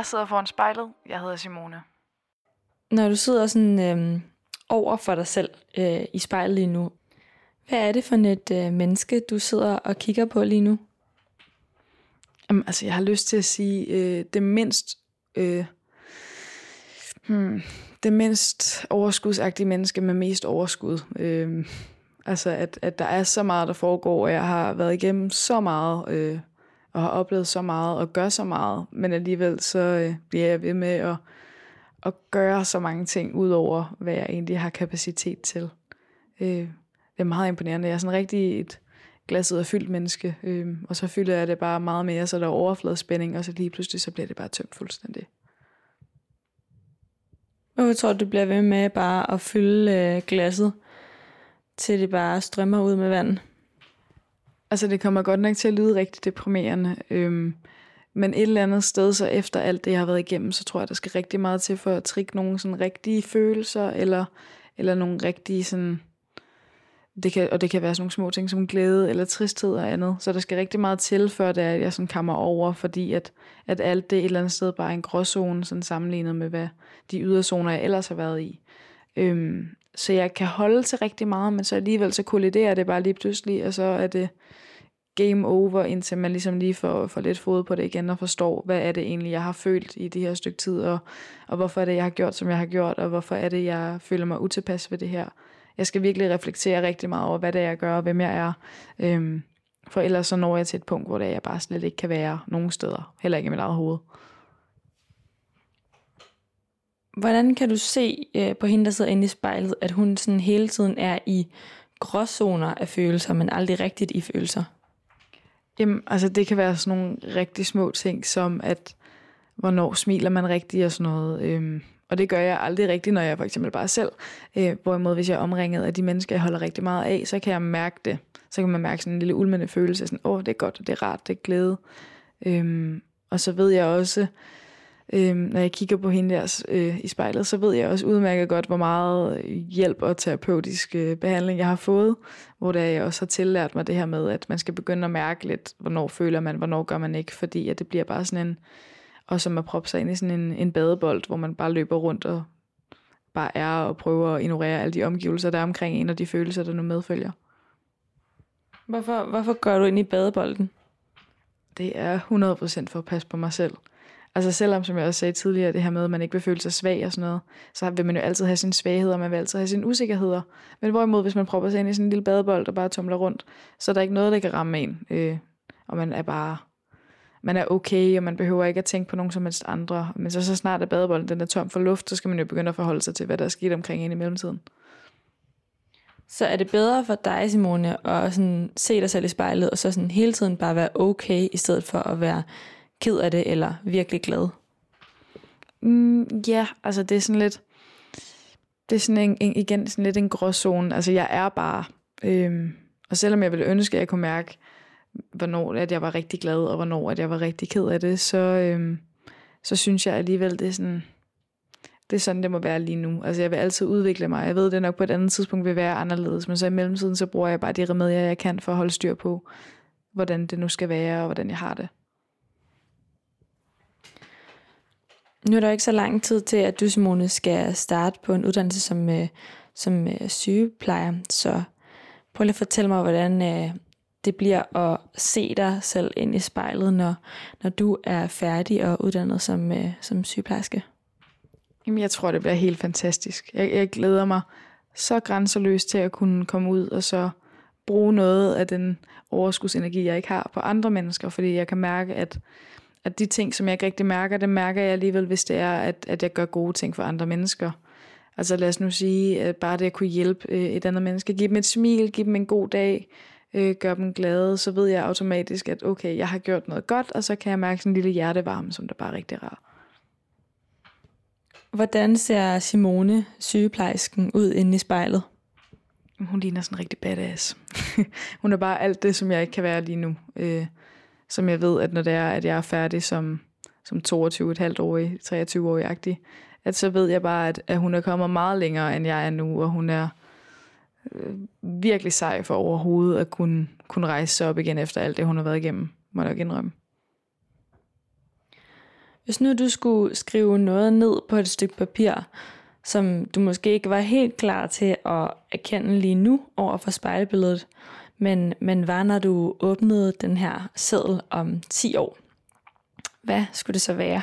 Jeg sidder foran spejlet. Jeg hedder Simone. Når du sidder sådan øh, over for dig selv øh, i spejlet lige nu, hvad er det for et øh, menneske, du sidder og kigger på lige nu? Jamen, altså, jeg har lyst til at sige, øh, det mindst... Øh, hmm, det mindst overskudsagtige menneske med mest overskud. Øh, altså, at, at der er så meget, der foregår, og jeg har været igennem så meget, øh, og har oplevet så meget, og gør så meget, men alligevel så øh, bliver jeg ved med at, at gøre så mange ting, ud over hvad jeg egentlig har kapacitet til. Øh, det er meget imponerende. Jeg er sådan rigtig et, glasset er fyldt menneske, øh, og så fylder jeg det bare meget mere, så der er overfladespænding, og så lige pludselig, så bliver det bare tømt fuldstændig. Hvorfor tror du, du bliver ved med bare at fylde øh, glasset, til det bare strømmer ud med vand? Altså, det kommer godt nok til at lyde rigtig deprimerende. Øhm, men et eller andet sted, så efter alt det, jeg har været igennem, så tror jeg, der skal rigtig meget til for at trikke nogle sådan rigtige følelser, eller, eller nogle rigtige sådan... Det kan, og det kan være sådan nogle små ting som glæde eller tristhed og andet. Så der skal rigtig meget til, før det er, at jeg sådan kommer over, fordi at, at alt det et eller andet sted bare er en gråzone, sådan sammenlignet med, hvad de yderzoner, jeg ellers har været i. Øhm, så jeg kan holde til rigtig meget, men så alligevel så kolliderer det bare lige pludselig, og så er det game over, indtil man ligesom lige får, får lidt fod på det igen og forstår, hvad er det egentlig, jeg har følt i det her stykke tid, og, og hvorfor er det, jeg har gjort, som jeg har gjort, og hvorfor er det, jeg føler mig utilpas ved det her. Jeg skal virkelig reflektere rigtig meget over, hvad det er, jeg gør, og hvem jeg er. Øhm, for ellers så når jeg til et punkt, hvor det er, jeg bare slet ikke kan være nogen steder. Heller ikke i mit eget hoved. Hvordan kan du se øh, på hende, der sidder inde i spejlet, at hun sådan hele tiden er i gråzoner af følelser, men aldrig rigtigt i følelser? Jamen, altså det kan være sådan nogle rigtig små ting, som at hvornår smiler man rigtigt og sådan noget. Øhm, og det gør jeg aldrig rigtigt, når jeg for eksempel bare selv. Øh, hvorimod hvis jeg er omringet af de mennesker, jeg holder rigtig meget af, så kan jeg mærke det. Så kan man mærke sådan en lille ulmende følelse, sådan, åh, det er godt, det er rart, det er glæde. Øhm, og så ved jeg også, Øhm, når jeg kigger på hende der øh, i spejlet, så ved jeg også udmærket godt, hvor meget hjælp og terapeutisk øh, behandling jeg har fået, hvor der jeg også har tillært mig det her med, at man skal begynde at mærke lidt, hvornår føler man, hvornår gør man ikke, fordi at det bliver bare sådan en, og som at proppe sig ind i sådan en, en badebold, hvor man bare løber rundt og bare er og prøver at ignorere alle de omgivelser, der er omkring en, og de følelser, der nu medfølger. Hvorfor, hvorfor går du ind i badebolden? Det er 100% for at passe på mig selv. Altså selvom, som jeg også sagde tidligere, det her med, at man ikke vil føle sig svag og sådan noget, så vil man jo altid have sine svagheder, og man vil altid have sine usikkerheder. Men hvorimod, hvis man prøver sig ind i sådan en lille badebold, og bare tumler rundt, så er der ikke noget, der kan ramme en. Øh, og man er bare, man er okay, og man behøver ikke at tænke på nogen som helst andre. Men så, så snart er badebolden den er tom for luft, så skal man jo begynde at forholde sig til, hvad der er sket omkring en i mellemtiden. Så er det bedre for dig, Simone, at sådan se dig selv i spejlet, og så sådan hele tiden bare være okay, i stedet for at være ked af det, eller virkelig glad? Mm, ja, altså det er sådan lidt, det er sådan en, en, igen sådan lidt en gråzone. Altså jeg er bare, øhm, og selvom jeg ville ønske, at jeg kunne mærke, hvornår at jeg var rigtig glad, og hvornår at jeg var rigtig ked af det, så, øhm, så synes jeg alligevel, det er sådan, det er sådan, det må være lige nu. Altså jeg vil altid udvikle mig. Jeg ved, det nok på et andet tidspunkt vil være anderledes, men så i mellemtiden, så bruger jeg bare de remedier, jeg kan for at holde styr på, hvordan det nu skal være, og hvordan jeg har det. Nu er der ikke så lang tid til, at du, Simone, skal starte på en uddannelse som, øh, som øh, sygeplejer. Så prøv lige at fortælle mig, hvordan øh, det bliver at se dig selv ind i spejlet, når, når du er færdig og uddannet som, øh, som sygeplejerske. Jamen, jeg tror, det bliver helt fantastisk. Jeg, jeg glæder mig så grænseløst til at kunne komme ud og så bruge noget af den overskudsenergi, jeg ikke har på andre mennesker, fordi jeg kan mærke, at at de ting, som jeg ikke rigtig mærker, det mærker jeg alligevel, hvis det er, at, at jeg gør gode ting for andre mennesker. Altså lad os nu sige, at bare det at kunne hjælpe øh, et andet menneske, give dem et smil, give dem en god dag, øh, gøre dem glade, så ved jeg automatisk, at okay, jeg har gjort noget godt, og så kan jeg mærke sådan en lille hjertevarme, som der bare er rigtig rar. Hvordan ser Simone, sygeplejersken, ud inde i spejlet? Hun ligner sådan rigtig badass. hun er bare alt det, som jeg ikke kan være lige nu. Øh, som jeg ved, at når det er, at jeg er færdig som, som 22,5-årig, 23-årig-agtig, at så ved jeg bare, at, at hun er kommet meget længere, end jeg er nu, og hun er øh, virkelig sej for overhovedet at kunne, kunne rejse sig op igen efter alt det, hun har været igennem, må jeg nok indrømme. Hvis nu du skulle skrive noget ned på et stykke papir, som du måske ikke var helt klar til at erkende lige nu over for spejlbilledet, men, men var, når du åbnede den her seddel om 10 år. Hvad skulle det så være?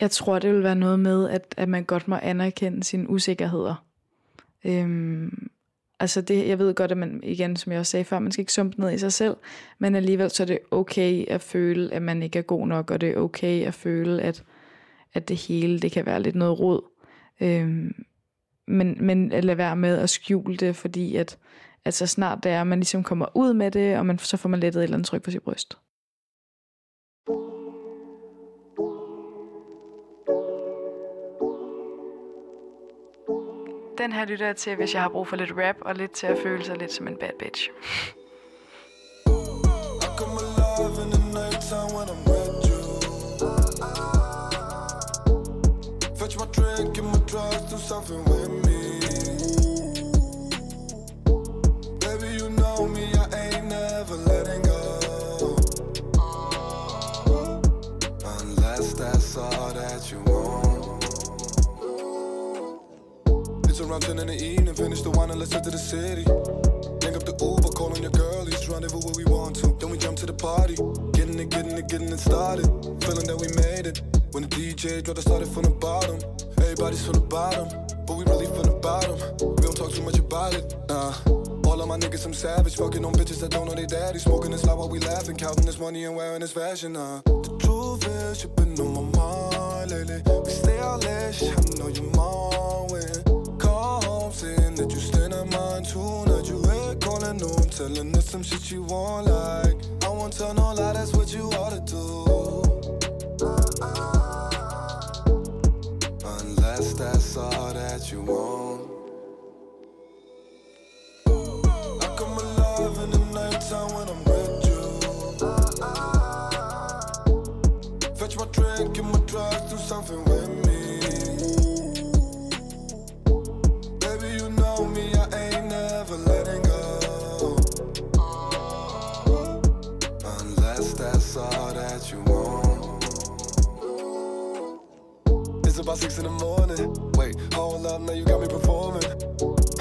Jeg tror, det vil være noget med, at, at man godt må anerkende sine usikkerheder. Øhm, altså det, jeg ved godt, at man, igen, som jeg også sagde før, man skal ikke sumpe ned i sig selv, men alligevel så er det okay at føle, at man ikke er god nok, og det er okay at føle, at, at det hele, det kan være lidt noget rod. Øhm, men, men at lade være med at skjule det, fordi at, at så snart det er, at man ligesom kommer ud med det, og man, så får man lettet et eller andet tryk på sit bryst. Den her lytter jeg til, hvis jeg har brug for lidt rap, og lidt til at føle sig lidt som en bad bitch. Fetch my drink, get my drugs, do something with me. Around 10 in the evening, finish the wine and let's head to the city. Link up the Uber, calling your girl, let's rendezvous where we want to. Then we jump to the party, getting it, getting it, getting it started. Feeling that we made it. When the DJ dropped, I started from the bottom. Everybody's from the bottom, but we really from the bottom. We don't talk too much about it, nah. All of my niggas, some savage, fucking on bitches that don't know they daddy. Smoking this loud while we laughing, counting this money and wearing this fashion, nah. The truth is, you've been on my mind lately. We stay out late, I know you're mine calling telling us some shit you want, like. I won't tell no lie, that's what you ought to do. Unless that's all that you want. I come alive in the nighttime when I'm with you. Fetch my drink, get my drugs, do something with It's about six in the morning. Wait, hold up, now you got me performing.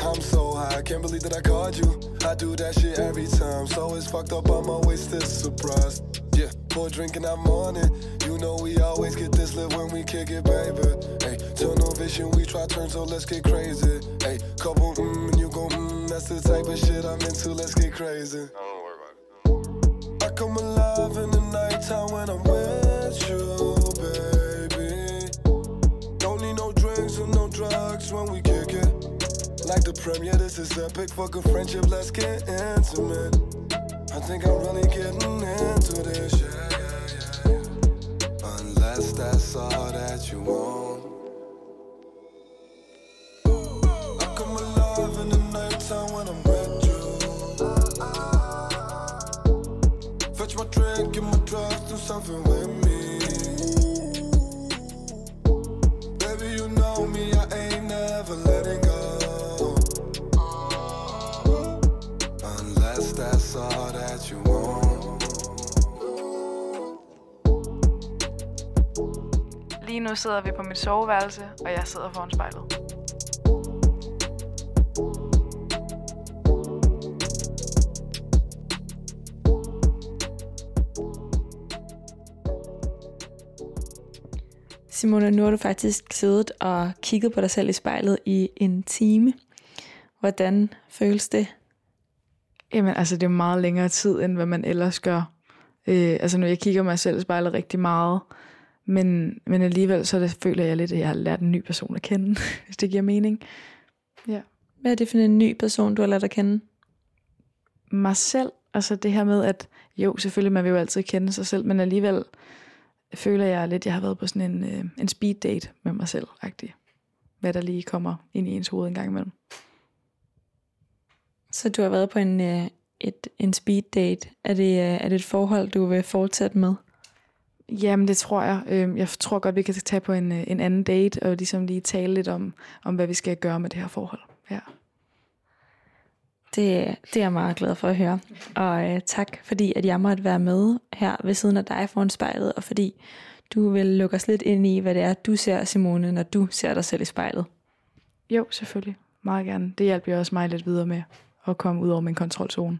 I'm so high, I can't believe that I called you. I do that shit every time, so it's fucked up. I'm always this surprised. Yeah, pour a drink I'm on it. You know we always get this lit when we kick it, baby. Hey, tunnel vision, we try turn, so let's get crazy. Hey, couple mm, and you go mm, that's the type of shit I'm into. Let's get crazy. Like the premiere, this is epic. Fuck a friendship, let's get intimate. I think I'm really getting into this, yeah, yeah, yeah. Unless that's all that you want. I come alive in the nighttime when I'm with you. Fetch my drink, get my drugs, do something with me. Nu sidder vi på mit soveværelse, og jeg sidder foran spejlet. Simone, nu har du faktisk siddet og kigget på dig selv i spejlet i en time. Hvordan føles det? Jamen, altså, det er meget længere tid, end hvad man ellers gør. Øh, altså, når jeg kigger mig selv i spejlet rigtig meget, men, men alligevel, så det, føler jeg lidt, at jeg har lært en ny person at kende, hvis det giver mening. Ja. Hvad er det for en ny person, du har lært at kende? Mig selv, altså det her med, at jo, selvfølgelig, man vil jo altid kende sig selv, men alligevel føler jeg lidt, at jeg har været på sådan en, øh, en speed date med mig selv, -agtig. hvad der lige kommer ind i ens hoved en gang imellem. Så du har været på en, øh, et, en speed date. Er det, øh, er det et forhold, du vil fortsætte med? Jamen, det tror jeg. Øhm, Jeg tror godt, vi kan tage på en, øh, en anden date, og ligesom lige tale lidt om, om hvad vi skal gøre med det her forhold. Ja. Det, det er jeg meget glad for at høre. Og øh, tak, fordi at jeg måtte være med her ved siden af dig foran spejlet, og fordi du vil lukke os lidt ind i, hvad det er, du ser, Simone, når du ser dig selv i spejlet. Jo, selvfølgelig. Meget gerne. Det hjælper også mig lidt videre med at komme ud over min kontrolzone.